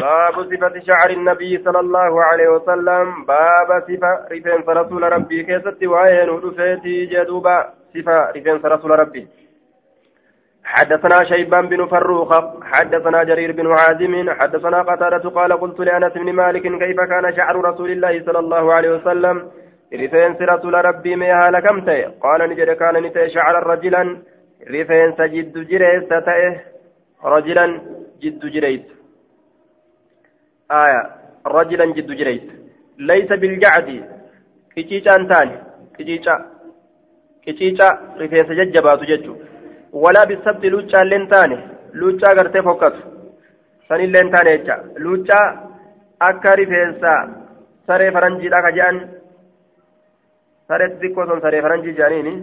باب صفة شعر النبي صلى الله عليه وسلم. باب صفة رفين رسول ربي. كيست وين ودفيتي جدوبا؟ صفة رفين رسول ربي. حدثنا شيبان بن فروخ حدثنا جرير بن عازم حدثنا قتادة قال قلت لأنس بن مالك كيف كان شعر رسول الله صلى الله عليه وسلم؟ رفين رسول ربي ميها لكمت قال نجد كان نتي شعر رجلا. رفين جد جريس تتئه رجلا جد جريس. آية رجلا جد جريس ليس بالجعد كيشيشا انتان كيشيشا كيشيشا رفين سججبات ججو ولا بالسبت لوتشا لنتاني لوتشا غرتي فوكت سنين لنتاني جا لوتشا akka rifeensa saree faranjiidha ka jedhan sareetti xiqqoo son saree faranjii jedhaniini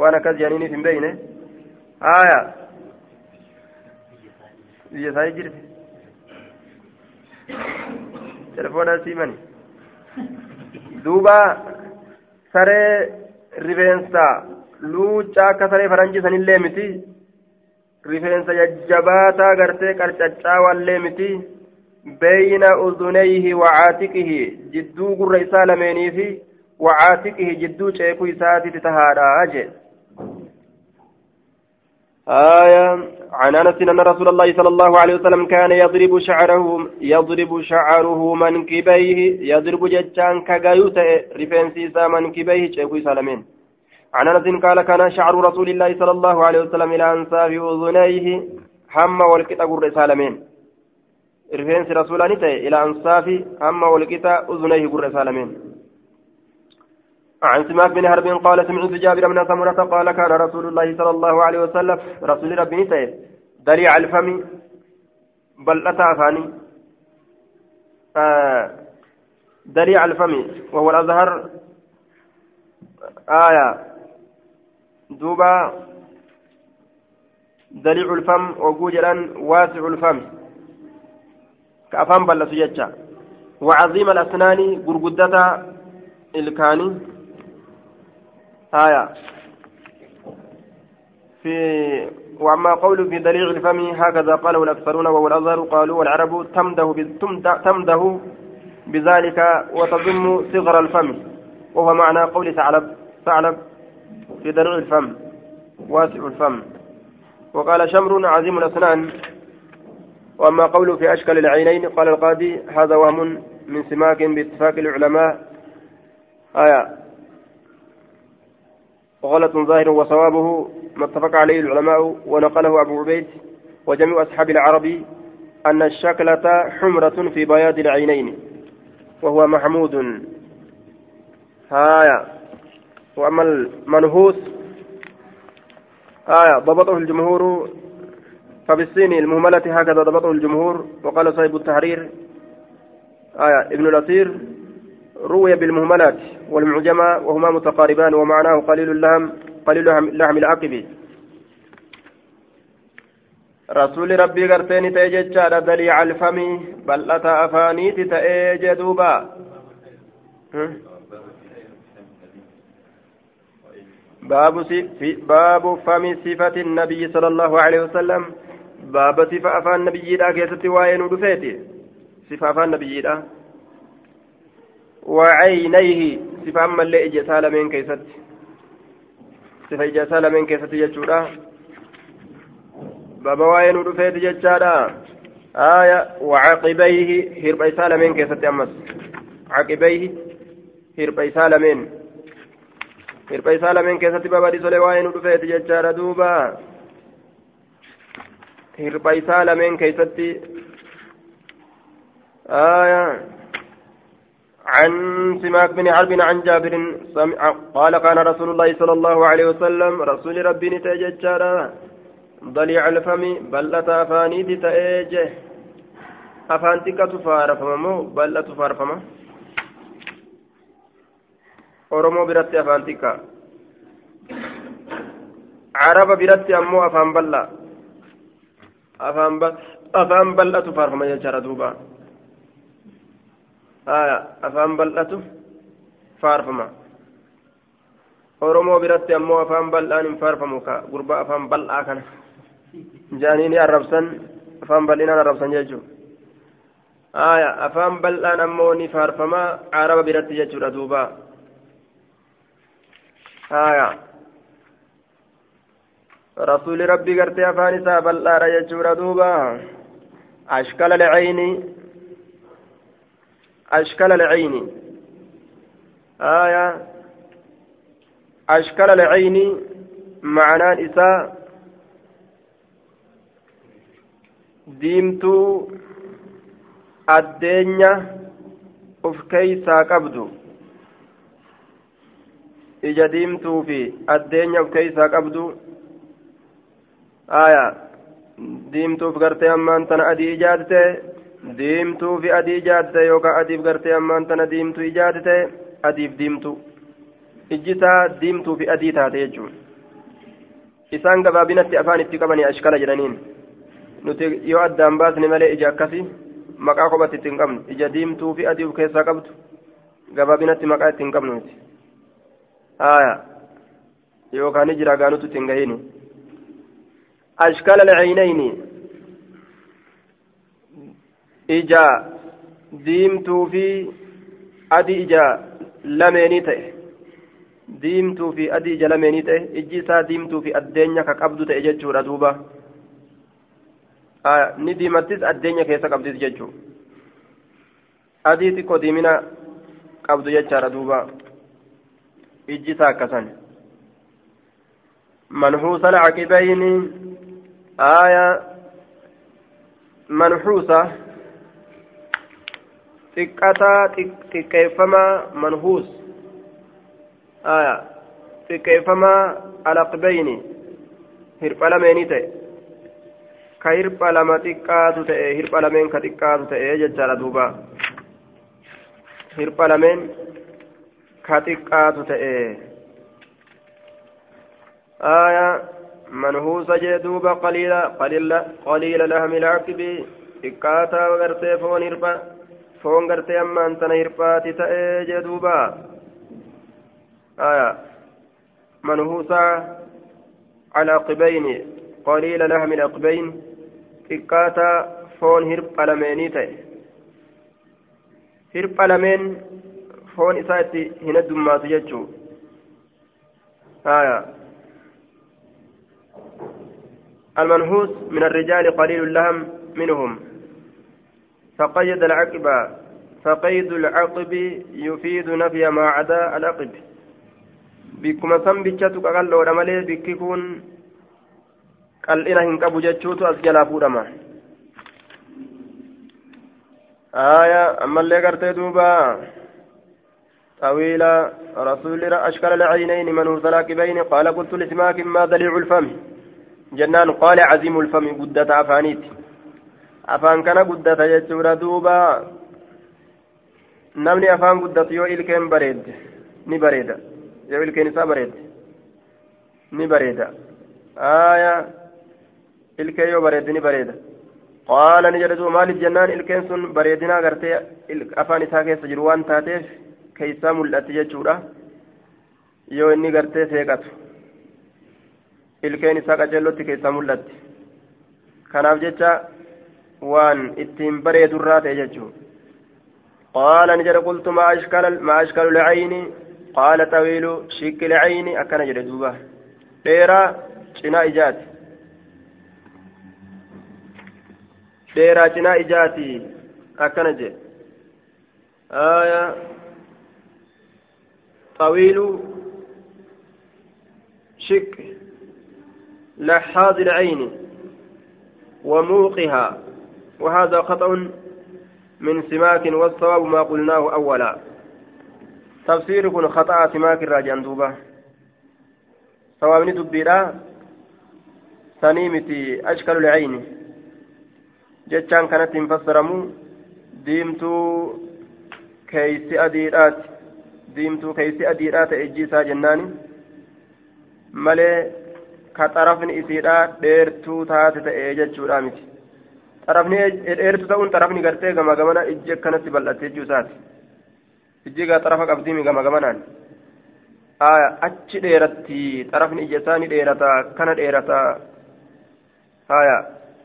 waan akkas jedhaniiniif hin beeyne aya biyya isaa jirti telefoona siimani duuba saree rifeensa luucaa akka saree faranjii sanillee miti rifeensa jajjabaataa gartee qarcaccaawaillee miti beyna udunayhi wacaatiqihi jidduu gurra isaa lameenii fi wacaatiqihi jidduu ceekuu isaatitti tahaadha jee آية عن أنس أن رسول الله صلى الله عليه وسلم كان يضرب شعره يضرب شعره منكبيه يضرب ججان كغايوت رفين سيسا منكبيه شيخ سالمين. عن أنس قال كان شعر رسول الله صلى الله عليه وسلم إلى أنصاف أذنيه هم والكتا قر سالمين. رفين رسول الله إلى أنصاف هم والكتا أذنيه سالمين. عن سماك بن حرب قال سمعت جابر بن سمرة قال كان رسول الله صلى الله عليه وسلم رسول ربي نسيت دريع الفم بل أتى أفاني آه دريع الفم وهو الأزهر. آية. دوبا دريع الفم وجوجلا واسع الفم. كأفهم بل سجدت. وعظيم الأسنان قرقدتا إلكاني. آية. في وأما قول في دليل الفم هكذا قاله الأكثرون وهو الأظهر قالوا والعرب تمده تمده بذلك وتضم صغر الفم. وهو معنى قول ثعلب ثعلب في دليل الفم واسع الفم. وقال شمر عظيم الأسنان وأما قوله في أشكال العينين قال القاضي هذا وهم من سماك باتفاق العلماء. آية. غلط ظاهر وصوابه ما اتفق عليه العلماء ونقله أبو عبيد وجميع أصحاب العرب أن الشكلة حمرة في بياض العينين وهو محمود. هايا. وأما المنهوس آية ضبطه الجمهور. فبالصين المهملة هكذا ضبطه الجمهور وقال صاحب التحرير آية ابن الأثير. روي بالمهملات والمعجمة وهما متقاربان ومعناه قليل اللحم قليل لحم العقب. رسول ربي قرتين على دليع الفم بل أتى أفانيت تأجج دوبا. باب في باب فم صفة النبي صلى الله عليه وسلم. باب صفة أفان النبي لا كيست وين ودفيتي صفة أفان النبي لا وعينيه صفة أما اللي إجا سالمين كيست صفة إجا سالمين كيست يجورا بابا وين ودفيت ججارا آية وعقبيه هربي سالمين كيست أمس. عقبيه هربي سالمين. هربي سالمين كيست بابا دي سولي وين ودفيت ججارا دوبا. هربي سالمين كيست آية عن سماك بن حرب عن جابر قال كان رسول الله صلى الله عليه وسلم رسول ربي نتججارا ضليع الفم بلة أفاني تتأجه أفانتك تفارفما مو بلة تفارفما oromoo biratti afaan xiqqaa caraba biratti ammoo afaan bal'aa afaan bal'atu faarfama jechaadha duuba afaan bal'atu faarfama oromoo biratti ammoo afaan bal'aan hin faarfamu ka afaan bal'aa kana jaanii ni arrabsan afaan bal'inaan arrabsan jechuudha aya afaan bal'aan ammoo ni faarfamaa araba biratti jechuudha duuba aya rasuuli rabbii gartee afaan isaa bal'aadha jechuudha duuba ashkala lacayni ashkala lacayni aya ashkala lacayni معنaan isaa diimtuu addeenya uf keeysaa qabdu ija diimtuu fi addeenya uf keeysaa qabdu aya diimtuuf gartee ammaan tana adii ijaadite diimtuu fi adii ijaadite yookaan adiif gartee ammaan tana diimtuu ijaadite adiif diimtuu ijjisaa diimtuu fi adii taate jechuudha isaan gabaabinatti afaan itti qabanii ashkala jedhaniin. Nuti yoo addaan baasne malee ija akkasii maqaa kophatti ittiin qabnu. Ija diimtuu fi adii of keessaa qabdu gabaabinatti maqaa ittiin qabnu nuti. Haaya. Yookaan jira gaanutu ittiin gahini ashkala laciinayni ija diimtuu fi adii ija lameenii ta'e diimtuu fi adii ija lameenii ta'e ijji isaa diimtuu fi addeenya ka qabdu ta'e jechuudha duuba ni diimattis addeenya keessa qabdis jechuun adii xiqqoo diimina qabdu jechaadha duuba ijji isaa akkasan manhuusa alcaqibayni aaya manhuusa xiqqataa xiqqeeffamaa manhuus xiqqeeffamaa alaqbayni hirpha lameenii ta'e ka hirpha lama xiqqaatu ta'e hirpha lameen ka xiqqaatu ta'e jechaadha duuba hirpha lameen ka xiqqaatu ta'e آية منهوسة جدوبة قليلة قليلة قليلة لهم العقب إكاتا وغرتي فون هربا فون غرتي أما أنت نهرباتي تأي جدوبة آية منهوسة على عقبين قليل لهم العقبين xiqqaataa foon hirpha lameenii ta'e. Hirpha lameen foon isaa itti hin heddummaatu jechuu. Haya المنحوس من الرجال قليل اللهم منهم فقيد العقب فقيد العقب يفيد نفي ما عدا العقب. بكما سنبتشتك أقل ورمالي بكيكون qal'ina hin qabu jechuutu as jalaa fuudhama آية أما اللي قرتي دوبا طويلة رسول أشكال العينين من هو سلاكبين قال قلت لسماك ما دليع الفم. جنان قال عزيم الفم قدة أفانيت أفان كان قدة يجور دوبا namni afaan guddatu yoo ilkeen bareedde ni bareeda yoo ilkeen isaa bareedde ni bareeda aya ilkee yoo bareedde ni bareeda qaala ni jedhe maaliif jennaan ilkeen sun bareedina agartee afaan isaa keessa jiru waan taateef keeysaa mul'atti jechuudha yoo inni gartee seeqatu ilkeen isaa qaceellotti keessaa mul'atti kanaaf jecha waan ittiin bareedurraa ta'e jechuudha. قال نجد قلت ما أشكال ما أشكال العين قال طويل شك العين أكن جد دوبا ديرا شنا إجات dheeraa cinaa ijaati. Akkana jedhe. Aya طويل شك لحاظ العين وموقها وهذا خطأ من سماك والصواب ما قلناه أولا تفسير كن خطأ سماك الراجع دوبة صواب ندبيرا سنيمتي أشكال العين jechaan kanatti hin fassaramu diimtuu keeysi adiidhaati diimtuu keeysi adiidhaa ta'e ijji isaa jennaani malee ka xarafni isiidhaa xarafni dheertuu ta'uun xarafni gartee gama gamana ijji akkanatti bal'atte jechuu isaati ijji gaa xarafa qabdiimi gama gamanaan achi dheeratti xarafni ija isaa ni dheerata kana dheerata haya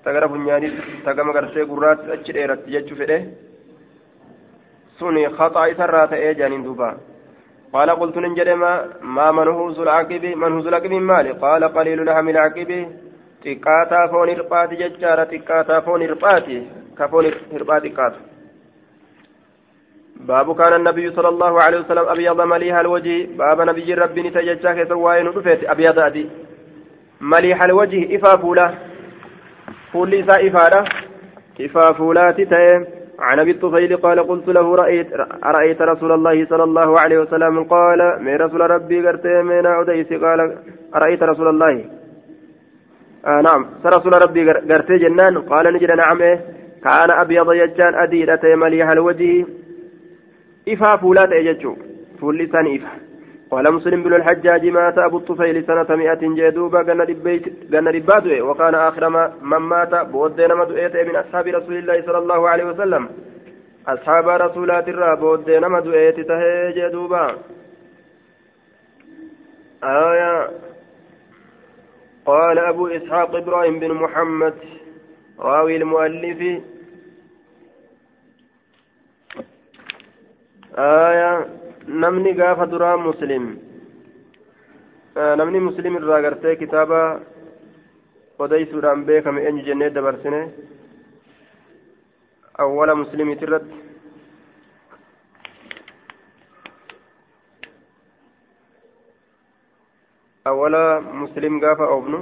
tagara funyaanis tagama gartee gurraatti achi dheeratti jechuu fedhe سني خطأ سرات إيجان دوبا قال قلت ننجد ما ما منهوز العقب منهوز العقب مالي قال قليل لحم العقب xiqqaataa foon hirphaati jechaadha. Xiqqaataa foon hirphaati ka foon hirphaa xiqqaatu. باب كان النبي صلى الله عليه وسلم أبيض مليح الوجه باب نبي ربي نتججا كيس وين رفيت أبيض أدي مليح الوجه إفا فولا فول إسا إفادة إفا فولات تيم عن ابي الطفيل قال قلت له رأيت أرأيت رسول الله صلى الله عليه وسلم قال من رسول ربي قرتي من عديس قال أرأيت رسول الله نعم. رسول ربي قرتي جنان. قال نجد نعم. كان أبيض يجان أديرة مليح الوجه. إفا فولات يجو فول لسان إفا. قال مسلم بن الحجاج مات أبو الطفيل سنة مئة جدوبا قال ربات وكان آخر ما من مات. بودين مدؤيت من أصحاب رسول الله صلى الله عليه وسلم. أصحاب رسولات الرا بودين مدؤيت تهي جدوبا آية قال أبو إسحاق إبراهيم بن محمد راوي المؤلف آية namni gaafa duraa muslim namni muslim irraa gartee kitaaba odeysuudhaan beekame eenyu jennee dabarsine awwala muslimiiti irratti awwala muslim gaafa oofnu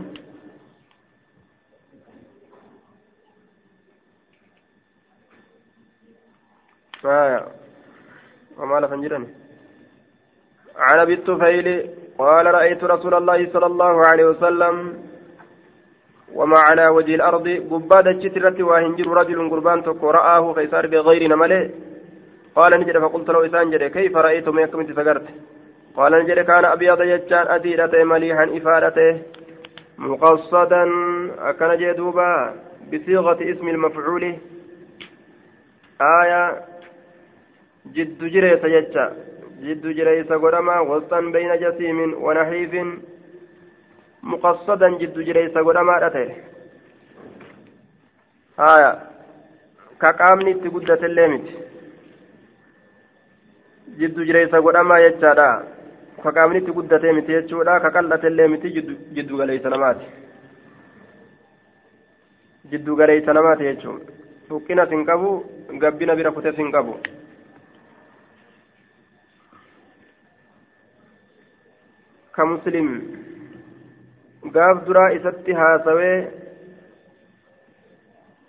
وما لفن جرني عن أبي الطفيل قال رأيت رسول الله صلى الله عليه وسلم وما على وجه الأرض قبادة جترت وهنجر رجل قربان تكو رآه قيصار بغير نمله. قال نجد فقلت له إسان كيف رأيت ما يكم سقرت؟ قال نجد كان أبيض يجان أديرته مليحا إفادته. مقصدا أكن جدوبا بصيغة اسم المفعول. آية جد جريس يجا جد جريس قدما وسطا بين جسيم ونحيف. مقصدا جد جريس قدما أتي آية كقامني تقدة الليمت. جد جريس قدما يجا كقامني تقدة متي يجودا كقلة الليمت جد جريس نمات جد جريس نمات يجو فكنا سنقبو قبنا برفته سنقبو كمسلم gaaf duraa isatti haasawee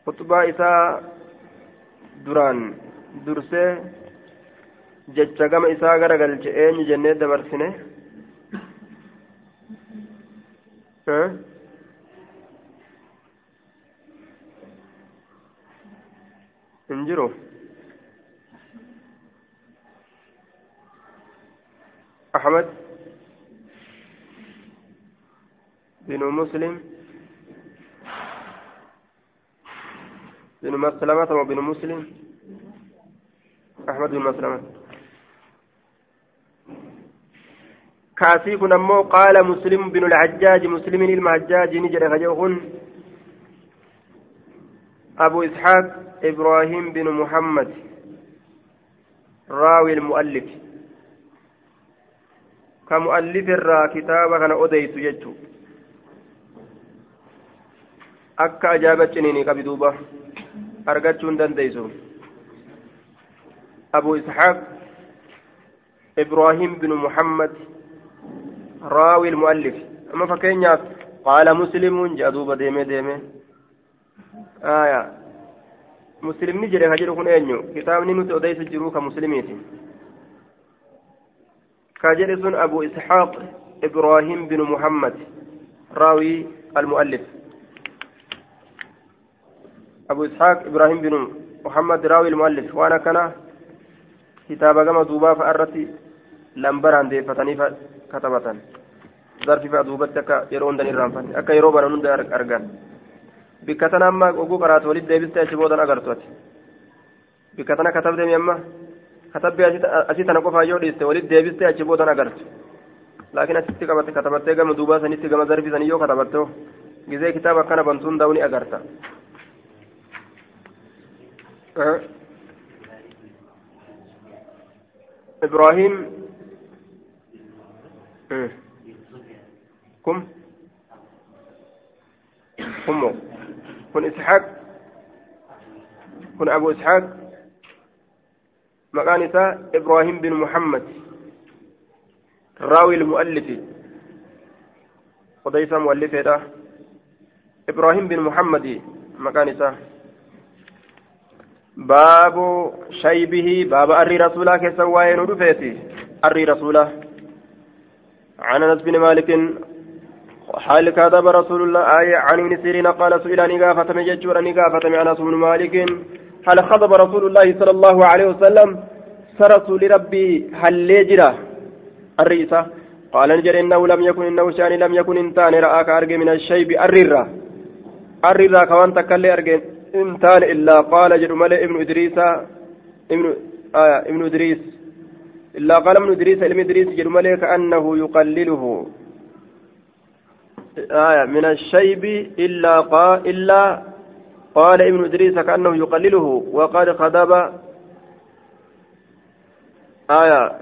khutbaa isaa duraan dursee jecha gama isaa gara galche eenyu jennee dabarsine hin jiru أحمد بن مسلم بن مسلمة وبن مسلم أحمد بن مسلمة kaasii kun ammoo qaala muslim binu lcajjaaji muslimin ilma hajjaaji jedhe kaje'u kun. Abu isxaaq ibraahim binu muhammad raawi ilmu'allif ka mu'allifirraa kitaaba kana odeysu jechu. Akka ajaa'iba ciniinii qabi duuba. Argachuun dandeysu abu isxaaq ibraahim binu muhammad muslimuun jedha duuba deemee deemee aya muslimni jedhe ka jedhu kun eenyu kitaabni nuti odeysu jiruu ka muslimiiti ka jedhe sun abu isxaaq ibraahim binu muhammad raawi almu'allif أبو إسحاق إبراهيم بن محمد راوي المؤلف وأنا كان كتاب كما دوبا فأرتي لمبر عندي فتني كتبة ظرف فأدوبت أكا يرون دني رامفان أكا يروبا نند أرغان بكتنا أما أقو قرات ولد ديبست أشبودا أغرتوت بكتنا كتب دي أما كتب أسيتنا قفا يوديست ولد ديبست أشبودا أغرت لكن أسيتي كتبت كتبت كما دوبا سنيتي كما ظرف سنيو كتبته جزي كتاب كان بنتون دوني أغرتا إبراهيم Eh. kun kun kun isxaaq kun abu isxaaq maqaan isaa ibraahim bin muhammad. Raawi mu'allifi odaysa mu'allifeedha ibraahim bin muhammadi maqaan isaa baabu shaybihi. Baaba arrii rasuulaa keessan waa'ee nu dhufeeti rasuulaa عن أنس بن مالك حال كذب رسول الله آية عن ابن سيرين قال سئل نقافة من ججور نقافة من أنس بن مالك. هل خطب رسول الله صلى الله عليه وسلم سرسول ربي هل ليجرا الرئيسة قال نجر إنه لم يكن إنه شأن لم يكن إنتان رآك أرجع من الشيب الررة الررة كوان تكلي أرجع إنتان إلا. قال جرمال ابن إدريس ابن آه ابن إدريس. إلا قال ابن إدريس ابن إدريس جرمال كأنه يقلله. آية من الشيب إلا قال إلا قال ابن إدريس كأنه يقلله. وقد خدب آية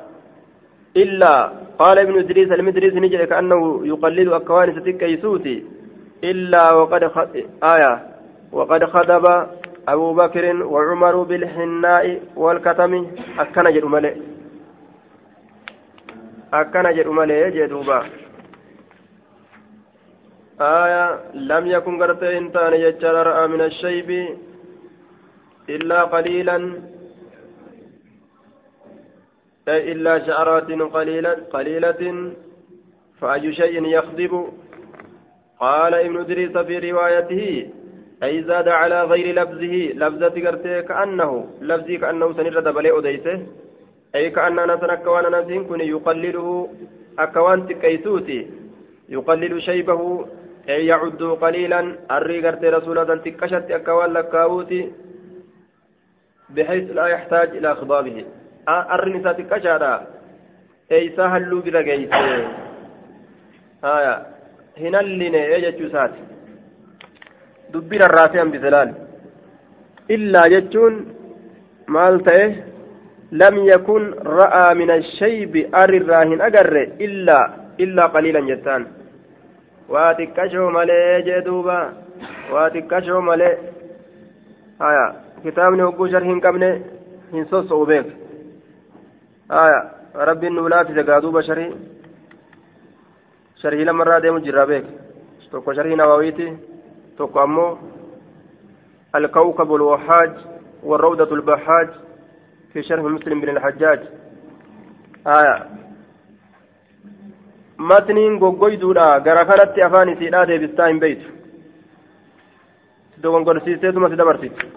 إلا قال ابن إدريس المدريس نجد كأنه يقلد أكوان ستك يسوتي إلا وقد خد آية وقد خدب أبو بكر وعمر بالحناء والكتم. أكن جد ملئ أكن جد ملئ جدوبا آية لم يكن قرت إنتان يجر رأى من الشيب إلا قليلا أي إلا شعرات قليلة قليلة فأي شيء يخضب قال ابن إدريس في روايته أي زاد على غير لفظه لفظة قرته كأنه لفظي كأنه سنرد بلي أديسه أي كأن أنس أكوان أنس كن يقلله أكوان تكيسوتي يقلل شيبه أي يعد قليلا قرته رسولة تكشت أكوان لكاوتي بحيث لا يحتاج إلى خضابه halluu bira geeyse haya hin halline ee jechuu isaati dubbii rarraasee hambise laal illaa jechuun maal ta'e arrirraa hin agarre illaa illaa qaliilan jettaan waa xiqqashoo malee jee duuba waa xiqqashoo malee haya kitaabni hogguu shar hin qabne hin sosso'u beek آية ربي نولا في زقادو بشري شرحي لما را ديمو جرا بيك توكو شرحي نواويتي توكو أمو الكوكب الوحاج والروضة البحاج في شرح مسلم بن الحجاج آية matniin goggoyduudha gara kanatti afaan isiidhaa deebistaa hin beeytu dogongorsiisteetuma si dabarsiti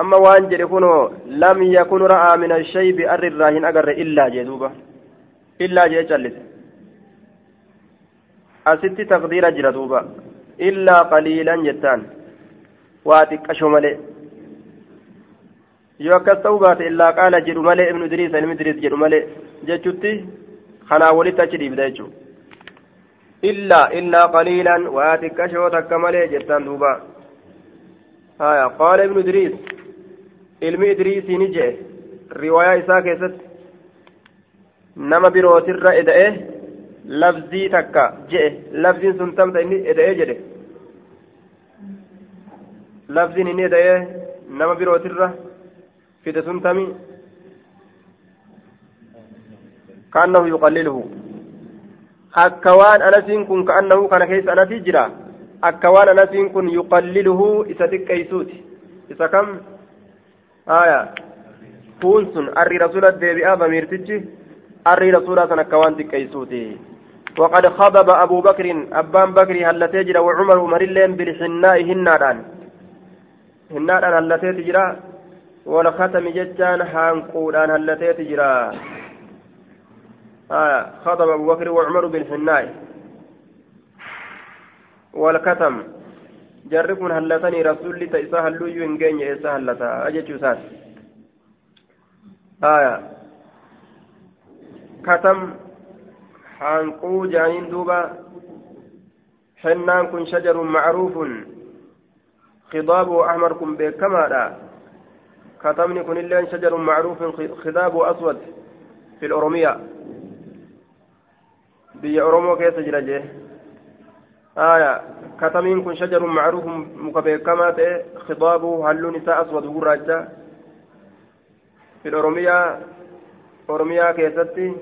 amma waan jedhe kunoo lam yakun ra'aa min ashaybi arri irraa hin agarre illaa jee duuba illaa jee callise asitti taqdiira jira duuba illaa qaliilan jettaan waa xiqqasho malee yoo akkas ta'uu baate illaa qaala jedhu malee ibnu idriis ilmi idriis jedhu malee jechutti kanaa walitti achi dhiibda jechuudha illaa illaa qaliilan waa xiqqashoo takka malee jettaan duuba qaala ibnu idriis ilmi idriisii ni jee riwaayaa isaa keessatti nama birootirra eda'e labzii takka jee labziin sun tamta inni eda'ee jedhe labziin inni eda'ee nama birootirra fide sun tami kaannahu yuqalliluhu akka waan anasiin kun kaannahu kana keessa anasii jira akka waan anasiin kun yuqalliluhu isa xiqqeeysuuti isa kam آية كون سن أري رسول الدبيئة بميرتج أري رسول سن كوان تكيسوتي وقد خضب أبو بكر أبان بكر هل تجرى وعمر عمر اللين بالحناء هنادان هنادان هل تجرى والختم ججان حانقودان هل تجرى آية خضب أبو بكر وعمر بالحناء والكتم jarri kun hallatanii rasuulli ta isa halluuyyuu hin geenye eessa hallataa jechuu isaati aya katam hanquu jaaniin duuba xennaan kun shajarun macruufun khidaabu ahmar katamni kun illeen shajarun macruufun khidaabu aswad في الأورومية. بي أورومو كيس آية. كتمين كن شجر معروف مكبكما خضابه هلون نساء أسود وراجة في الأورومية أورومية كيستي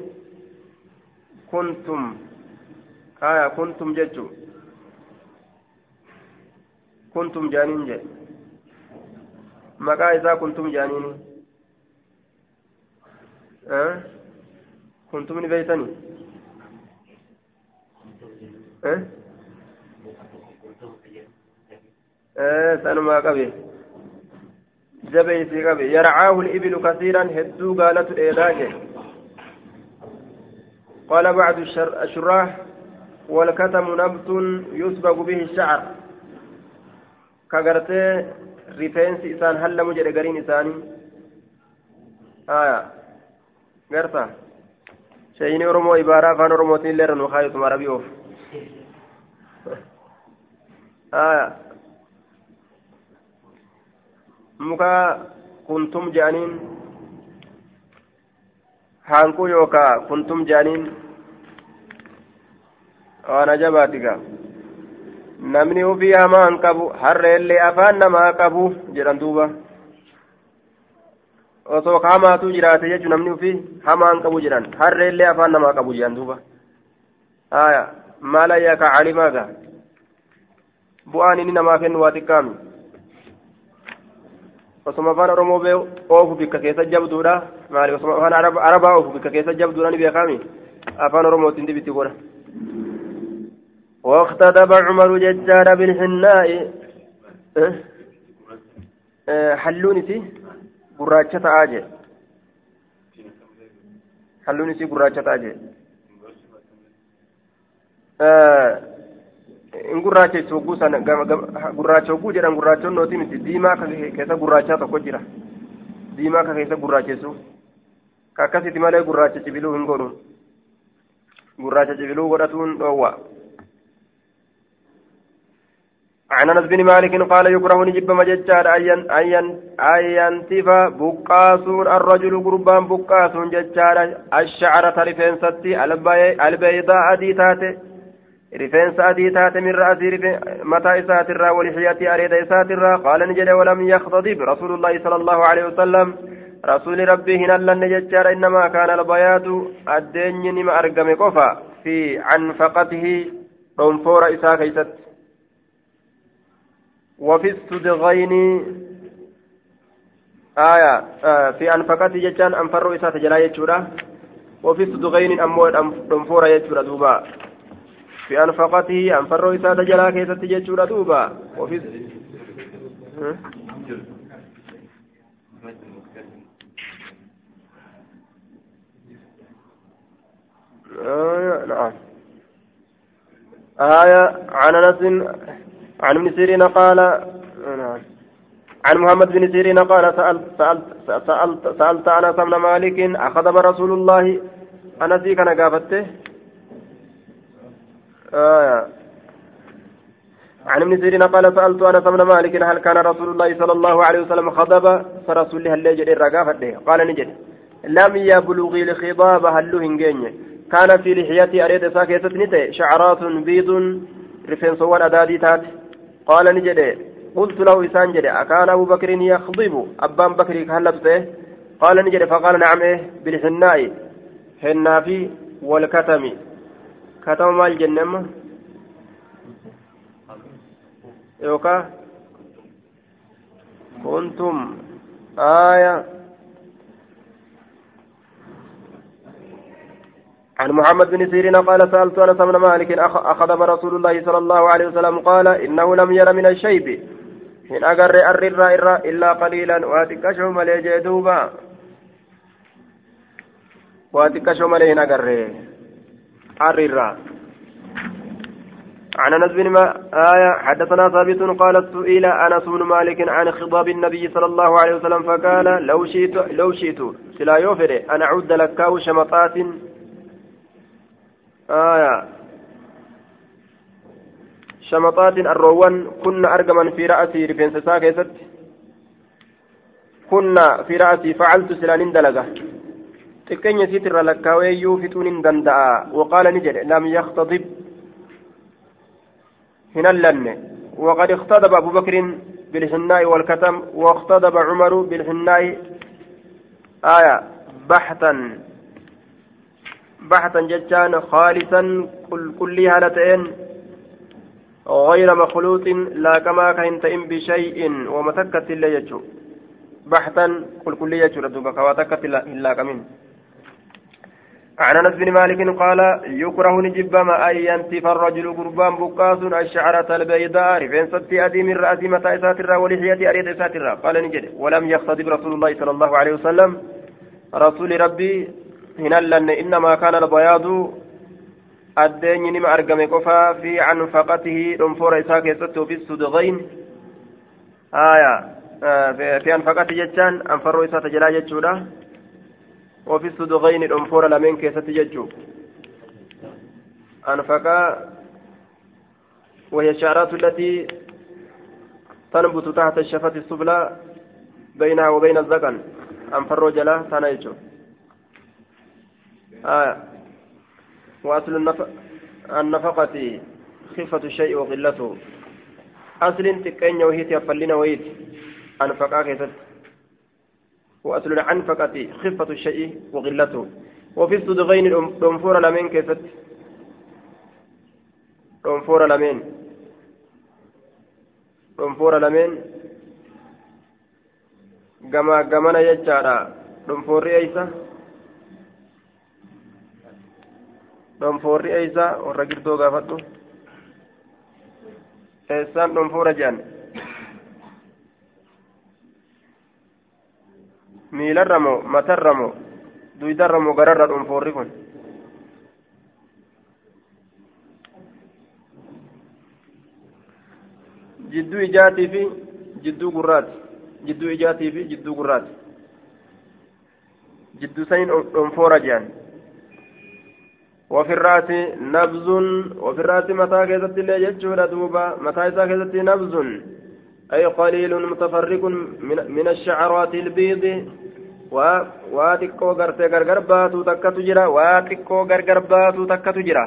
كنتم. آية. كنتم ججو. كنتم جانين جي كنتم جانين أه؟ كنتم نبيتني أه؟ أه سنما قبي جبي في قبي يرعاه الإبل كثيرا هدو قالت الإيلاج قال بعض الشراح والكتم نبت يسبق به الشعر كغرتي ريفينس إسان هل مجد قرين إساني آية غرتا شيني أرمو إبارة فان أرموتين ليرن وخايط مربي أوف آية muka kuntum jaaniin haankuu yookaa kuntum jaaniin waan ajabaatiga namni ufii hamaa hin qabu harreellee afaan namaa qabu jedhan duuba osoo hamaatu jiraate jechuun namni ufii hamaa hin qabu jedhan harreellee afaan namaa qabu jedhan duuba aya maala yaaka calimaaga bu'aan inni namaa kennu waa xiqqaami osoma afaan oromoo bee oofu bikka keessa jabduudha maali osoma afaan arabaa oofu bikka keessa jabduudha ni beekaami afaan oromootiin dibitti godha واختتب عمر ججار بالحناء حلونتي قراتشة آجي حلونتي قراتشة آجي in gurraacheessu hogguu sana gurraacha hogguu jedhan gurraachonnooti miti diimaa ka keessa gurraachaa tokko jira diimaa ka keessa gurraacheessu ka akkasitti malee gurraacha cibiluu hin godhu gurraacha cibiluu godhatuun dhoowwa عن أنس بن مالك قال يكره نجب مججار ان ينتف بقاس الرجل قربان بقاس ججار الشعر رفين ستي البيضاء دي تاتي رفين سأدي تاتي من رأسي متى الرا ولحياتي أريد إسات الرا؟ قال نجد ولم يختضب رسول الله صلى الله عليه وسلم. رسول ربي هنا لن ججار إنما كان البياض الدين ما أرقم قفا في عنفقته رنفور إسا كيست. وفي الصدغين آية آه في أنفقته ججان أنفروا إسا تجلا يجورا. وفي الصدغين أمود رنفور يجورا دوبا. في أنفقته أنفروا إسا تجلا كيست يجورا دوبا. وفي آه نعم. آية عن أنس عن ابن سيرين قال عن محمد بن سيرين قال سألت سألت سألت سألت أنس بن مالك أخذ رسول الله. أنس كان قافته آه. عن ابن سيرين قال سألت أنس بن مالك هل كان رسول الله صلى الله عليه وسلم خضب؟ فرسول الله اللي جري الرقافة قال نجد. لم يبلغ الخضاب هل هنجين كان في لحيتي أريد ساكتة نتي شعرات بيض رفنسوان أدادي تات. قال نجد قلت له إسان جد أكان أبو بكر يخضب؟ أبان بكر هلبته قال نجد فقال نعم إيه بالحناء. حنا في والكتم. كتم مال جنم. يوكا. كنتم. آية. عن محمد بن سيرين قال سألت أنس بن مالك أخذ رسول الله صلى الله عليه وسلم قال إنه لم ير من الشيب. حين أقر الرر إلا قليلا. واتكشف ملي جدوبا واتكشف ملي حين أقر الرر عن أنس بن آية حدثنا ثابت قال سئل أنس بن مالك عن خضاب النبي صلى الله عليه وسلم فقال لو شئت لو شئت سلا يوفر أن أعد لكاو شمطات آية. شمطات الروان كنا أرجما في رأسي رفين ساكست كنا في رأسي فعلت سلان دلقة xiqqeenya isiitirra lakkaaweeyyuu fixuun danda'a waqaala ni jedhe lam yakhtadib هنلن. وقد اختضب أبو بكر بالحناء والكتم واختضب عمر بالحناء. آية. بحثا. بحثا جتان خالصا كل كلها هالتين غير مخلوط لا كما كنت بشيء ومتكت إلا يجو. بحثا كل كلية ردوبك وتكت إلا كمين عن أنس بن مالك قال يكره نجبما ان ينتف الرجل قربان بقاس الشعرة البيضاء رفين ستي أدي من متى ساتر ولحية أريد ساتر قال نجد ولم يختضب رسول الله صلى الله عليه وسلم. رسول ربي هنا لن انما كان البياض الدين نما ارقم قفا في عنفقته دنفور اساك يستو في الصدغين آية آه في انفقته جتان انفروا اسات جلا جتشودا وفي الصدغين الأنفور لمن كيسة ججو أنفقا وهي الشعرات التي تنبت تحت الشفة السفلى بينها وبين الذقن أنفر جلا تنايجو آه وأصل النف... النفقة خفة الشيء وقلته. أصل تكين وهي تفلين وهي أنفقا كيست وأصل العنفقة خفة الشيء وغلته وفي الصدغين دنفور لمن كيست دنفور لمن؟ دنفور لمن؟ gama gamana jechaadha dhonfoorri eeysa dhonfoorri eeysa warra girdoo gaafadhu eessaan dhonfoora jedhan miilarra moo matarra moo duydarra moo gararra dhunfoorri kun jidduu ijaatii fi jidduu gurraati jidduu ijaatii fi jidduu gurraati jidduu saniin dhunfoora jedhan وفي الرأس نبز وفي الرأس متى كذبت اللي يجود دوبا متى إذا كذبت نبز أي قليل متفرق من, من الشعرات البيض waa xiqqoo gartee gargar baatu takkatu jira waa xiqqoo gargar baatu takkatu jira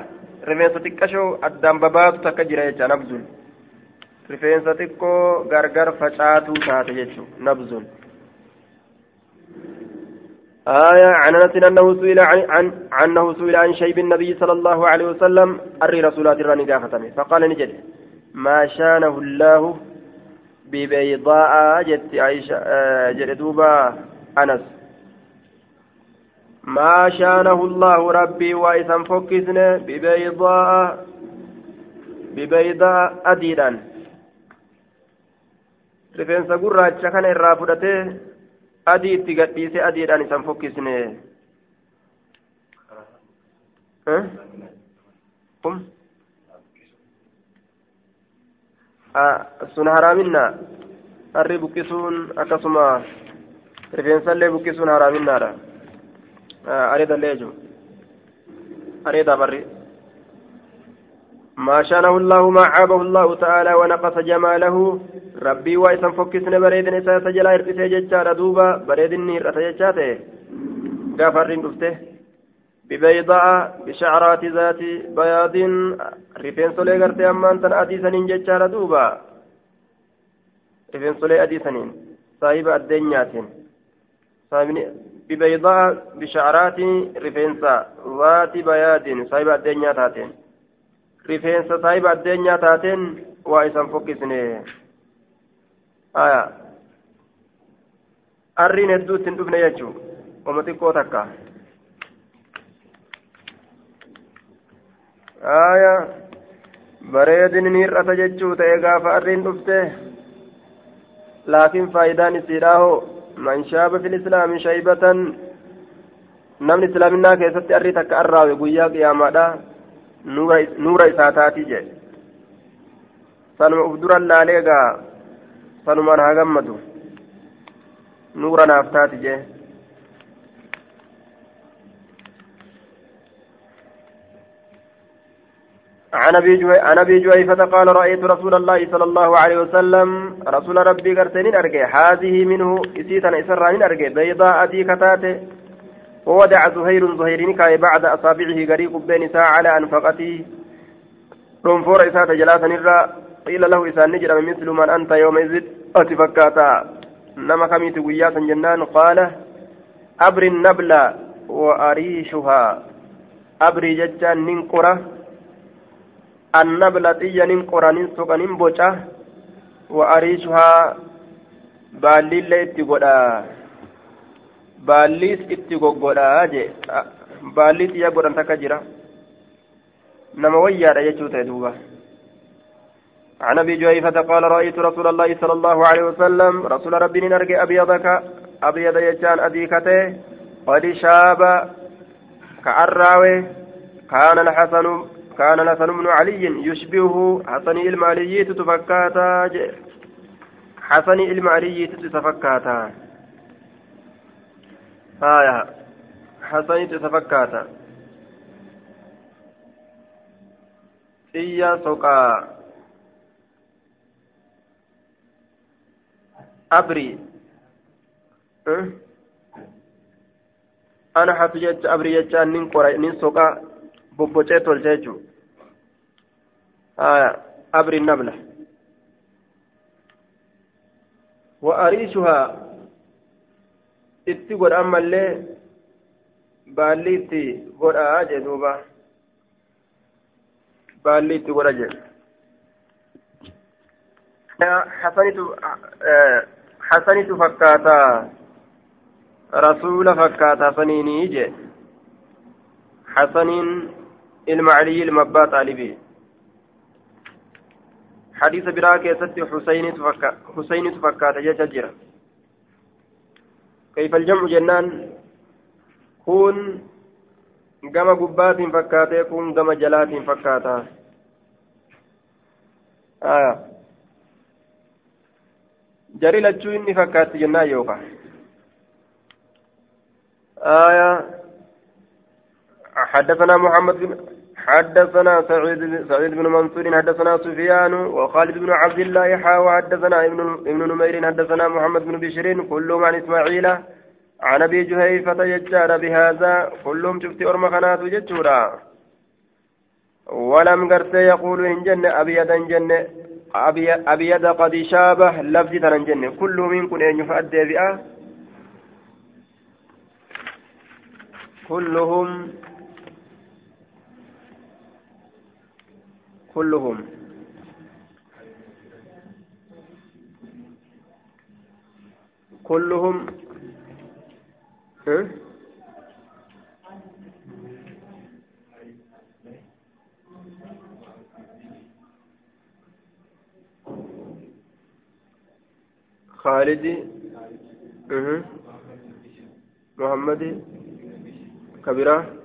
rifeensa xiqqashoo addaan babaatu takka jira jecha nabzuun rifeensa xiqqoo gargar facaatuu taate jechuun nabzuun. آية عن أنس أنه سئل عن, عن عنه سئل عن شيب النبي صلى الله عليه وسلم أري رسولات الراني فقال نجد ما شانه الله ببيضاء؟ جت عائشة جد دوبا أنس. ما شانه الله ربي وإذا فكسنا ببيضاء ببيضاء rifeensa gurraacha kana irraa fudhatee adii itti gadhiise adiidhaan isan fokkisne sun haraaminna harri buqqisuun akkasuma rifeensallee buqqisuun haraaminnaadha areeda illee jechuun areeda barri ما شانه الله ما عابه الله تعالى ونقص جماله. ربي وإسا فكسن بريدن إسا سجلا إرقسي ججارة دوبا بريدن نير أتججاته غافرين دفته. ببيضاء بشعرات ذات بياض رفين سولي غرتي أمان تن أدي سنين ججارة دوبا. رفين سولي أدي سنين صاحب الدنيات ببيضاء بشعرات رفنسا ذات بياد صاحب الدنيا تاتين رفنسا صاحب الدنيا تاتين وإسان فكسني آية arriin hedduu ittiin dhufne jechuu oma xiqqoo takka aya bareedin ni hir'ata jechuu ta'e gaafa arriin dhufte laakiin faayidaan isiidhaahoo من شاب في الإسلام شيبة namni islaaminaa keessatti arrii takka arraawe guyyaa qiyaamaadha nuura isaa taati jee. Sanuma uf duran laalee gaa sanumaan haa gammadu. Nuura naaf عن أبي جويفة قال رأيت رسول الله صلى الله عليه وسلم رسول ربي قرتنين أرجع هذه منه إسيتا إسرانين أرجع بيضاء أدي كتاته. وودع زهير زهير نكاي بعد أصابعه غريق بين ساعة على أنفقته. رنفور إساءة جلاسا نرى. قيل له إسان نجر مثل من أنت يومئذ؟ أتفكاتا نما كميت وياسا جنان. قال أبر النبل وأريشها. أبري ججان ننقرة النبل تيا ننقرة ننسق ننبوشة وأريشها بالي اللي اتقودا baalliis itti goggodhaa jee. Baallii xiyya godhan takka jira. Nama wayyaadha jechuu ta'e duuba. عن ابي جهيفة قال رأيت رسول الله صلى الله عليه وسلم رسول ربي نرجع أبيضك أبيض يجان أديكته قد شاب كعراوي كان الحسن كان الحسن بن علي يشبهه حسن المالي تتفكاتا حسن المالي تتفكاتا آية. حسن تتفكاتا إيا سوكا. أبري. أه؟ أنا حفجت أبري يجان نين قرأ نين سوكا. بوبوتي تولجيجو. آية. أبري النبلة. وأريشها. Itti godhan mallee baalli itti godhaa jee duuba baalli itti godha jee hasanitu fakkaata rasuula fakkaata hasaniinii jee hasaniin ilma caliyyi ilma abbaa xaalibii biraa keessatti husaynitu fakkaata jecha jira كيف الجمع جنان كون gama gubbaatiin fakkaatee kun gama jalaatiin fakkaata jari lachuu inni fakkaatti jennaan yookaan آية حدثنا محمد بن حدثنا سعيد سعيد بن منصور حدثنا سفيان وخالد بن عبد الله حا وحدثنا ابن ابن نمير حدثنا محمد بن بشير كلهم عن إسماعيل عن أبي جهيفة يجار بهذا كلهم شفت ارم خنات جتورا ولم قرت يقول إن جنة ابيضا جنة أبيض قد شابه لفظ ترى جنة كل منكم إن يفأدي بها. كلهم كلهم. كلهم خالد محمد كبيرة.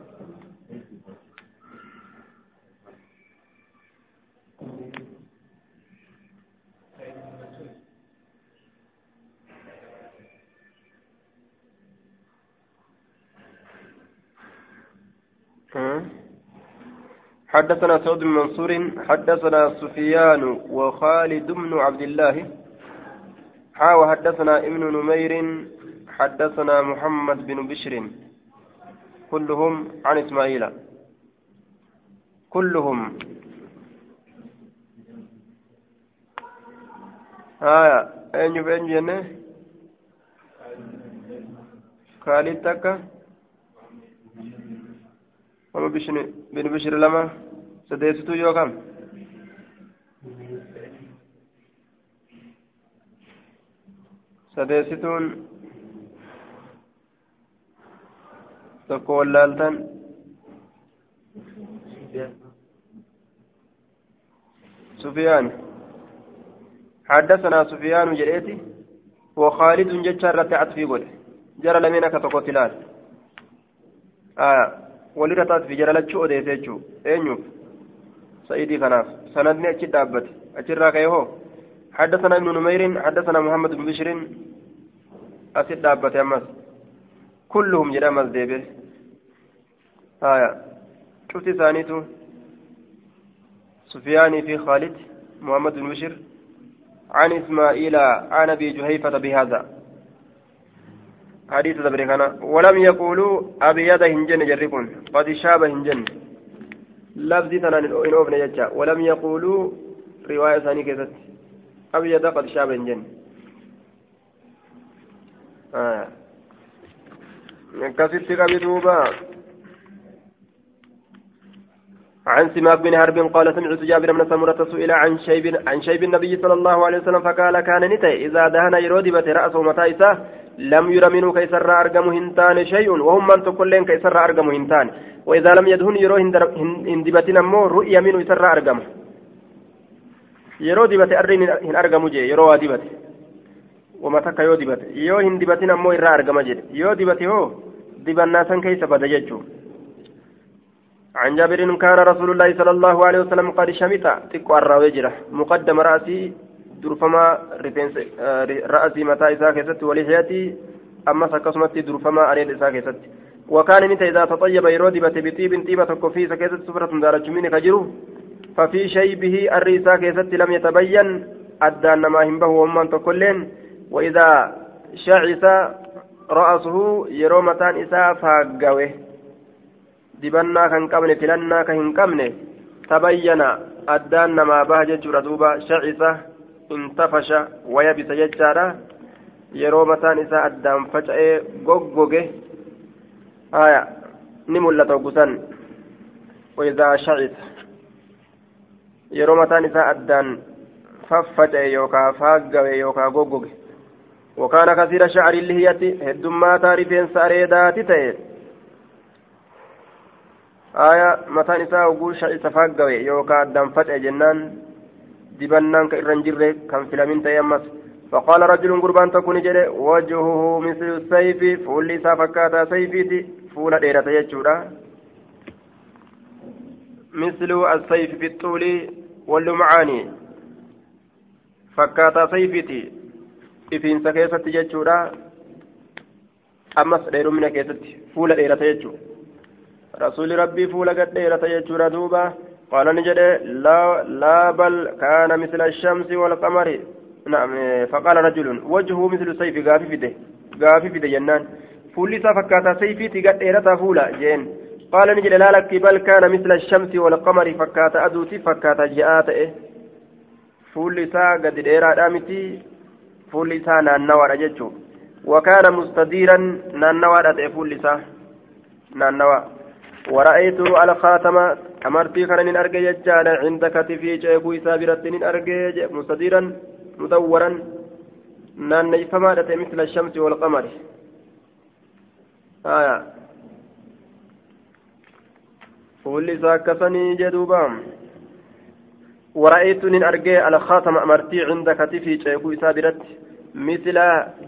حدثنا سعود بن منصور حدثنا سفيان وخالد بن عبد الله حا وحدثنا ابن نمير حدثنا محمد بن بشر كلهم عن إسماعيل. كلهم. آية. أين بين جنة. خالد تكا. وما بن بشر لما؟ Sadeessituu yoo kam sadeessituun tokko wallaaltan سفيان حدثنا سفيان جريتي وخالد جتشار رتعت في قول جرى لمنك تقتلات آه ولرتات في جرى لتشو ديتيتشو اينيوف سيدي كناف سندني أجد دابت. أجد راكيه حدثنا ابن نمير حدثنا محمد بن بشر. أسد دابت أمس كلهم جدا مزديبه آية. شفت ثانيته سفياني في خالد محمد بن بشر. عن إسماعيل عن أبي جهيفة بهذا. حديث دبركنا ولم يقولوا أبيض هنجن جركون قد شاب هنجن. لفظي تنان إن أوفن يجا ولم يقولوا رواية ثانية كذا. أبيض قد شاب هنجن آه. كسرت قبضوبا عن سماك بن حرب قال سمعت جابر بن سمرة سئل عن شيب عن شيب النبي صلى الله عليه وسلم فقال كان نتي إذا دهن يرودبت رأسه متى لم ير منه كيسر أرقم هنتان شيء وهم من تقولين كيسر أرقم هنتان وإذا لم يدهن يرو هندبتنا مو رؤيا منه يسر أرقم. yeroo dibate arri hin argamu jee yeroo waa dibate wama takka yoo dibate yoo hin dibatin ammoo irraa argama jedhe yoo dibate hoo dibannaa عن جابر كان رسول الله صلى الله عليه وسلم قد شمت تقوى الراوجرة مقدم رأسي درفما رأسي متى إساء كيست ولحياتي أما سكسمت درفما أريد إساء كيست. وكان نتا إذا تطيب يرودي بطيب طيبة كفي سكيست سفرة دارج من كجرو. ففي شيبه الرئيسا كيست لم يتبين أدان ما هم به ومن تكلين وإذا شعث رأسه يرومتان إساء فاقوه. Dibannaa kan qabne filannaa kan hin qabne tabayyana addaan namaa baha jechuudha duuba shacisa intafasha wayabisa jechaadha yeroo mataan isaa addaan faca'ee goggoge haya ni mul'ata oggusan waidaa shacisa yeroo mataan isaa addaan faffaca'e yookaa faaggawe yookaa goggoge وكان كثير شعر اللهية هدما تاريفين ساريداتي تئ aya mataan isaa oguu isa faaggawe yookaan addaan faca'e jennaan dibannaan ka irra hin jirre kan filamin ta'e ammas. فقال رجل قربان تكون جري وجهه مثل السيف فول لسا فكاتا سيفيتي فول ديرة يجورا مثل السيف في الطول واللمعاني فكاتا سيفيتي إفين سكيسة يجورا أمس دير من كيسة فول ديرة يجورا رسول ربي فول قد ديرة يجورا دوبا. قال نجد لا, لا بل كان مثل الشمس والقمر. نعم فقال رجل وجهه مثل سيف غافي فيده غافي فيده جنان. فولي فكاتا سيفي تقد ديرة فولا جين. قال نجد لا لك بل كان مثل الشمس والقمر فكاتا أدوتي فكاتا جاءت إيه سا قد ديرة دامتي فولي سا نانوار ججو. وكان مستديرا نانوار أدئ فولي سا نانوار. ورأيت الخاتم أمرتي كان أرجع ججالا عند كتفي جيكو سابرة أرجع مستديرا مدورا. نان فما مثل الشمس والقمر. آية. فولي ساكسني جدوبا. ورأيت من أرجع الخاتم أمرتي عند كتفي جيكو سابرة مثل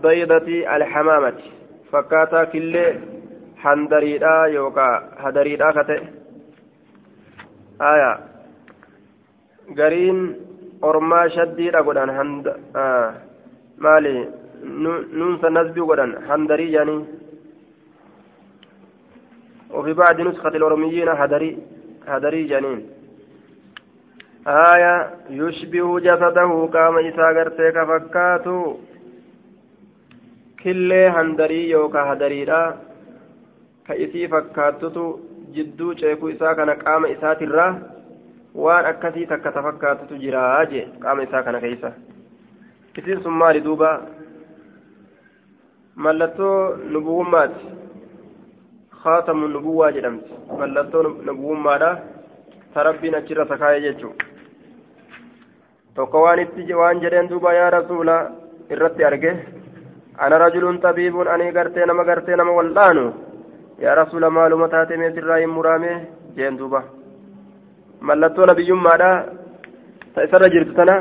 بيضة الحمامة. فكاتا كله handariidha yookaan hadariidha ka ta'e aya gariin ormaa shaddiidha godhan maali nuunsa nasbii godhan handarii jaanii وفي بعض نسخة الأرميين هدري هدري جنين آية يشبه جسده كما إسا غرتك فكاتو كل هندري يوكا هدري isaatirraa waan akkasii takka ta fakkaatutu jiraa jee qaama isaa kana keeysa isiin sun maali duuba mallattoo nubuwummaati khaatamu nubuwwaa jedhamti mallattoo nubuwummaadha ta rabbiin achirra sakaa'e jechuu tokko waan itti waan jedheen duuba yaa rasuula irratti arge ana rajulun tabiibun ani gartee nama gartee nama wal'aanu yaa rasuula maaluma taate mee sirraa hin muraame jeen duuba. Mallattoo nabiyyummaadha ta isarra jirtu tana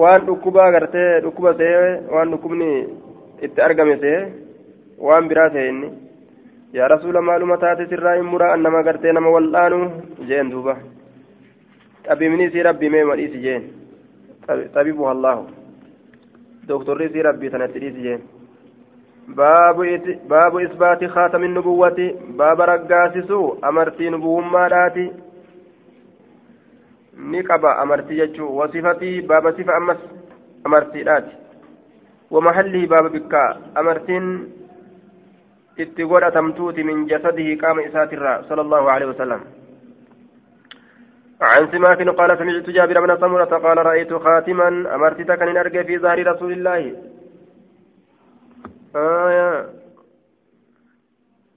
waan dhukkubaa gartee dhukkuba see waan dhukkubni itti argame see waan biraa see inni. Yaa rasuula maaluma taate sirraa hin muraan nama gartee nama wal'aanu jeen duuba. Xabibni isii rabbii mee madhiisi jeen. Xabibuha allaahu doktorri isii rabbii tanatti dhiisi jeen باب إثبات خاتم النبوة باب رقاسسو أمرتي نبوما داتي نقبا أمرتي يجو وصفتي باب صفة أمس أمرتي داتي. ومحله باب بكا أمرتين اتقول أتمتوت من جسده قام إسات صلى الله عليه وسلم. عن سماك قال سمعت جابر بن سمرة قال رأيت خاتما أمرتك أن أرجع في ظهر رسول الله. آية.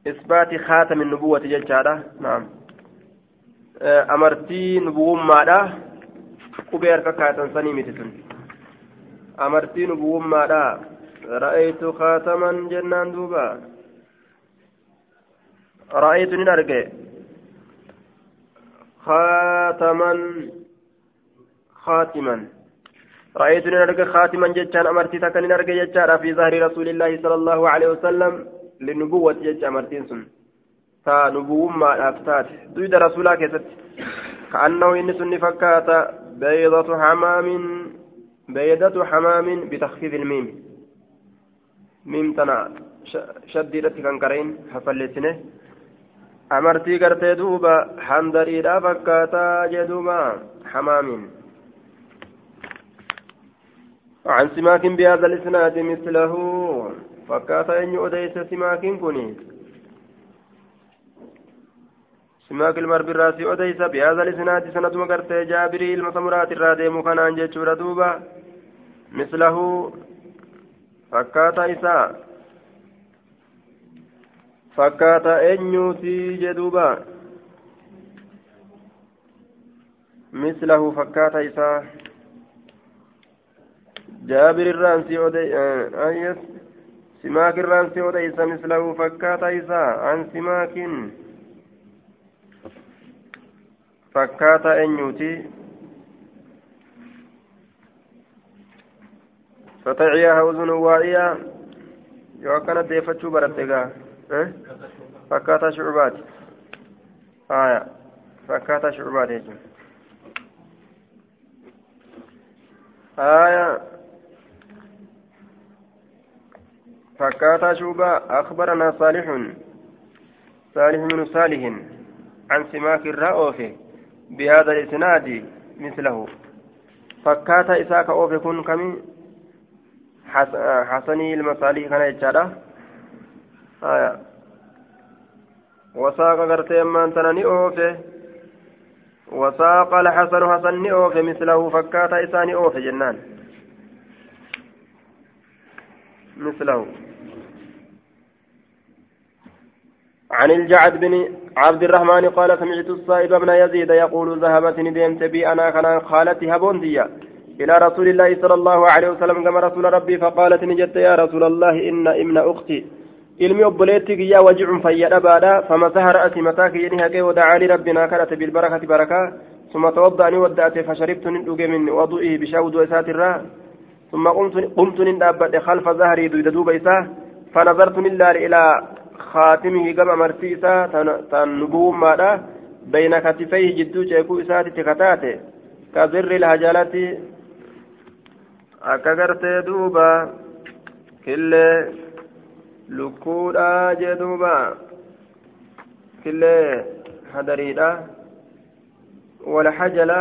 إثبات خاتم النبوة جلشارة نعم. أمرتي نبوة ماذا قبير كاتا سني متسن أمرتي نبوة ماذا رأيت خاتما جنان دوبا. رأيت نرجع. خاتما. خاتما. رأيت نرجع خاتما جتان أمرتي تكن نرجع جتان في ظهر رسول الله صلى الله عليه وسلم للنبوة جت أمرتين سن. تا نبوة ما أفتات. دويد رسولا كيست كأنه إن سن فكات بيضة حمام بيضة حمام بتخفيف الميم. ميم تنا شديدة كان كرين حفلتنه. amartii gartee duuba handariidha fakkaataa jedhuma حمام عن سماك بهذا الإسناد مثله. فكات أن يؤديس سماك كني سماك المر بالراسي أديس بهذا الإسناد. سند مقرت جابري المسمرات الرادي مكانان جيتشورا دوبا. مثله. فكات إساء fakkaata eenyuuti jedhuuba mislahu fakkaata isaa jaabir si odeysa simaak irraan si odeysa mislahu fakkaata isaa an simaakin fakkaata eenyuuti فتعيها أذن واعية يوكنا ديفتشو برتقا فكاتا شعبات آية فكاتا شعبات يجب آية فكاتا شعبا أخبرنا صالح. صالح بن صالح عن سماك الرأوف بهذا الإسناد مثله. فكاتا إساك أوف كن كمي؟ حسني المصالح كان يجعله آية. وساق غرتي أمان تناني أوفي وساق الحسن حسن أوفي مثله. فكات إساني أوفي جنان. مثله. عن الجعد بن عبد الرحمن قال سمعت الصائب بن يزيد يقول ذهبت ندمت بي أنا كان خالتي هبوندية إلى رسول الله صلى الله عليه وسلم كما رسول ربي فقالت نجت يا رسول الله إن ابن أختي. ilmi obboleetti kiyyaa wajicun fayyadha baadha famasaha ra'asi mataa kiyyani haqee wadacaa rabbinaa kadhate bilbarakati barakaa ثم توضأني ودأت فشربت ندوج من وضوئه بشاود وإسات الراء ثم قمت قمت خلف ظهري دويد دوب إساه فنظرت إلى خاتمه كما مرتي إساه تنبوم ماذا بين كتفيه جدو شيكو إسات تكتاته. كذر الهجالة أكغرت دوبا كل lukkuudha jee duuba killee hadariidha والحجل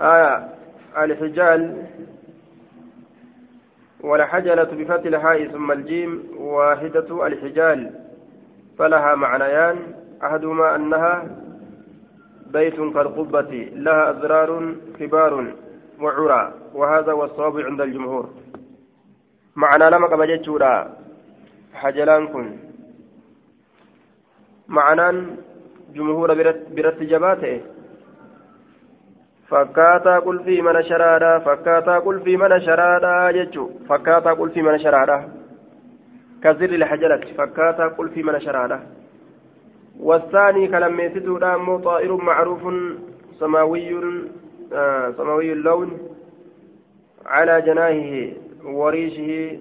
آية الحجال. والحجلة بفتح الحاء ثم الجيم واحدة الحجال. فلها معنيان. أحدهما أنها بيت كالقبة لها أزرار كبار وعرى وهذا هو الصواب عند الجمهور. معنى لما قبل جتشورا حجلان كن. معنى جمهور برت جباته. Fakkaataa qulfii mana sharaadhaa fakkaataa qulfii mana sharaadhaa jechuun fakkaataa qulfii mana sharaadhaa kazirri lahajalatti fakkaataa qulfii mana sharaadhaa كلام يسدودا أمو طائر معروف سماوي سماوي اللون على جناهه وريشه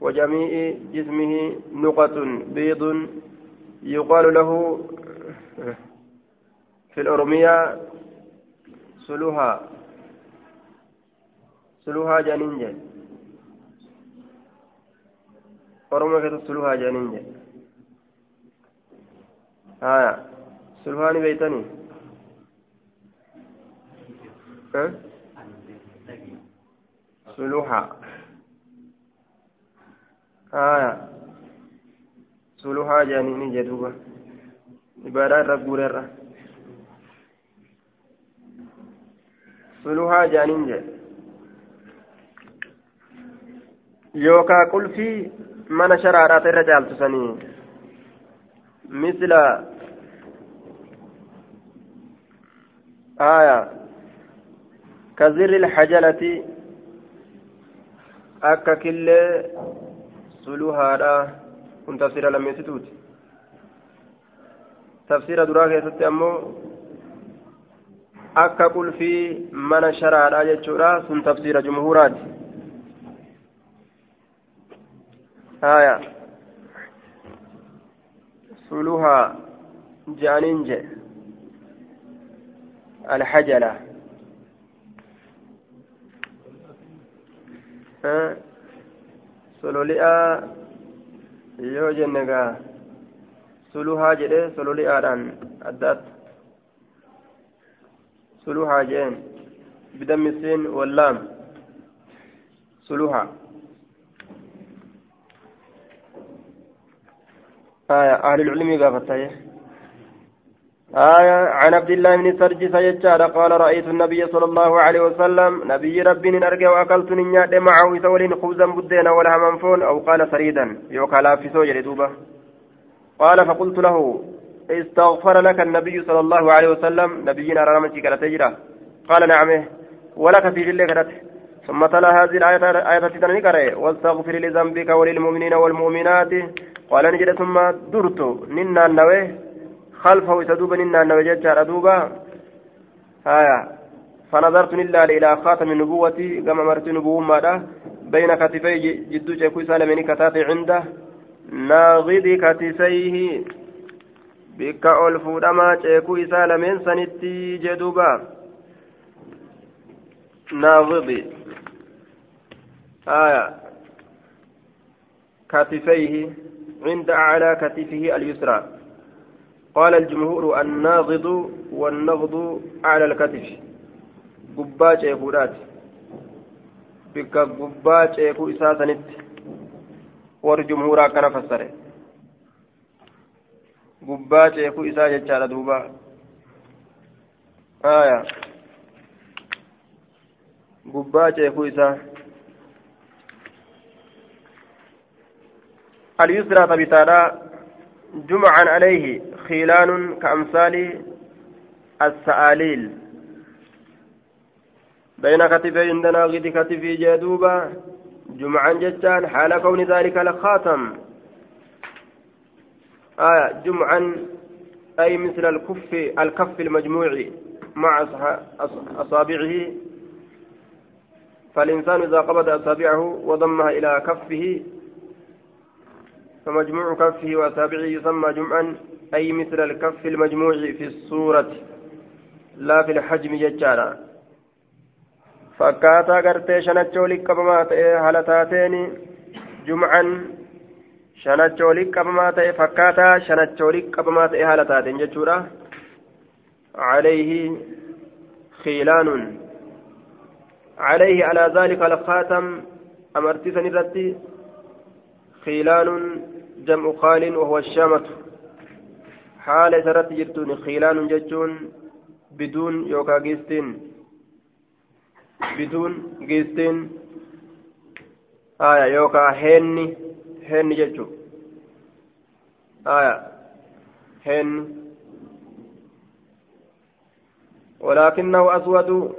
وجميع جسمه نقط بيض يقال له في الأرمية سلوها. سلوها جانينجا أرمية كتب سلوها جانينجا آية سلوهاني بيتني. ها؟ سلوحة. آية سلوها جانيني جدوبا عبادة ربور الرّ سلوها جانين جد يوكا قل في من شرارات الرجال تسني مثل آية كزر الحجلة أكا كل سلوها kun tafsiira lammeessituuti tafsiira duraa keessatti ammoo akka qulfii mana sharaadha jechuudha sun tafsiira jumhuuraati haya suluhaa je'aniin je alhajala sololi'aa yoo jenne gaa suluhaa jedhee sololi'aadhaan addaatti suluhaa jeen bidammisiin wallaam suluhaa آية أهل العلم قافتها آية عن عبد الله بن سرجس يجعل قال رأيت النبي صلى الله عليه وسلم نبي ربي أرجع وأكلت نيات معه سولين خبزا بدينا ولا منفون أو قال فريدا يوكا في سوجر دوبة قال فقلت له استغفر لك النبي صلى الله عليه وسلم. نبينا رمتي كلا تجرى. قال نعم ولك في جل ثم تلا هذه الآية آية تنكر واستغفر لذنبك وللمؤمنين والمؤمنات. قال نجد ثم درت. ننا النويه خلفه يتدوب إنا نوجدت أدوبا آية. فنظرت إلا إلى خاتم النبوة. كما مرت نبوة ماذا؟ بين كتفي جدو جاكو سالمين كتاتي عنده. ناغض كتفيه. بك ألفو دما جاكو سالمين سنتي جدوبا ناغض آية كتفيه عند أعلى كتفه اليسرى قال الجمهور الناغض والنغض على الكتف قباج يقولات بك قباج يقول إساسنت والجمهور كان فسره قباج يقول إساسة جال دوبا آية قباج يقول إساسة اليسرى تبتارا جمعا عليه خيلان كأمثال السآليل بين كتفي عندنا غد كتفي جدوبا جمعا جتان حال كون ذلك الخاتم آية جمعا أي مثل الكف الكف المجموع مع أصابعه. فالإنسان إذا قبض أصابعه وضمها إلى كفه فمجموع كفه وأصابعه يسمى جمعا أي مثل الكف المجموع في الصورة لا في الحجم ججارا فكاتا غرتي شنچو لقبما تئ حالتاتين جمعا شنچو لقبما تئ فكاتا شنچو لقبما تئ حالتاتين ججورا عليه خيلان عليه على ذلك الخاتم أمرتي سنرتي خيلان جمع خال وهو الشامة حال سرت جرتون خيلان جتون بدون يوكا جيستين بدون جيستين آية يوكا هني جتو آية هن ولكنه أسود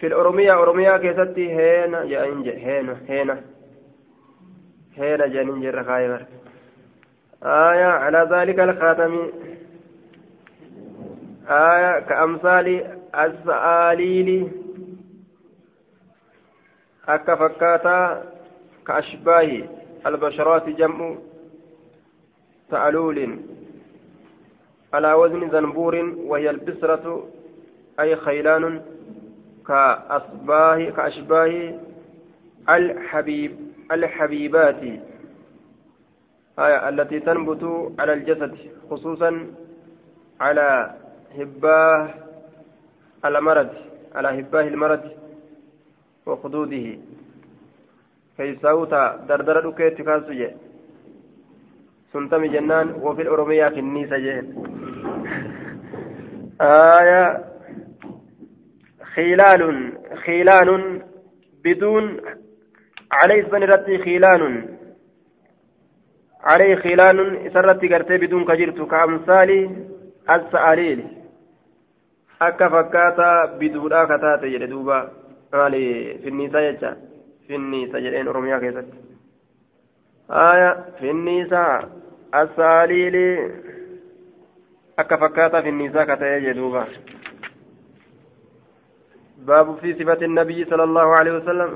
في الأرومية أرومية كيستي هنا يا إنجي هنا هنا هينا جانين جر خايبر آية على ذلك الخاتم آية كأمثال السآليل أكا فكاتا كأشباه البشرات جمع تعلول على وزن زنبور وهي البسرة أي خيلان كأصباه كأشباه الحبيب الحبيبات آية التي تنبت على الجسد خصوصا على هباه المرض على هباه المرض وخدوده. Keessaawuta dardara dhukeetti kaasu jee suntami jennaan wofil oromiyaa finniisa jeen آية خلال خلال بدون عليه اسم رتي خلال عليه خلال سرتي قرتي بدون كجرت كأمثال السآليل akka fakkaataa biduudhaa kataate jedhe duuba maali finniisaa jecha finniisa jedheen oromiyaa keessatti haya finniisaa asaaliili akka fakkaataa finniisaa kata'ee jedhe duuba باب في صفة النبي صلى الله عليه وسلم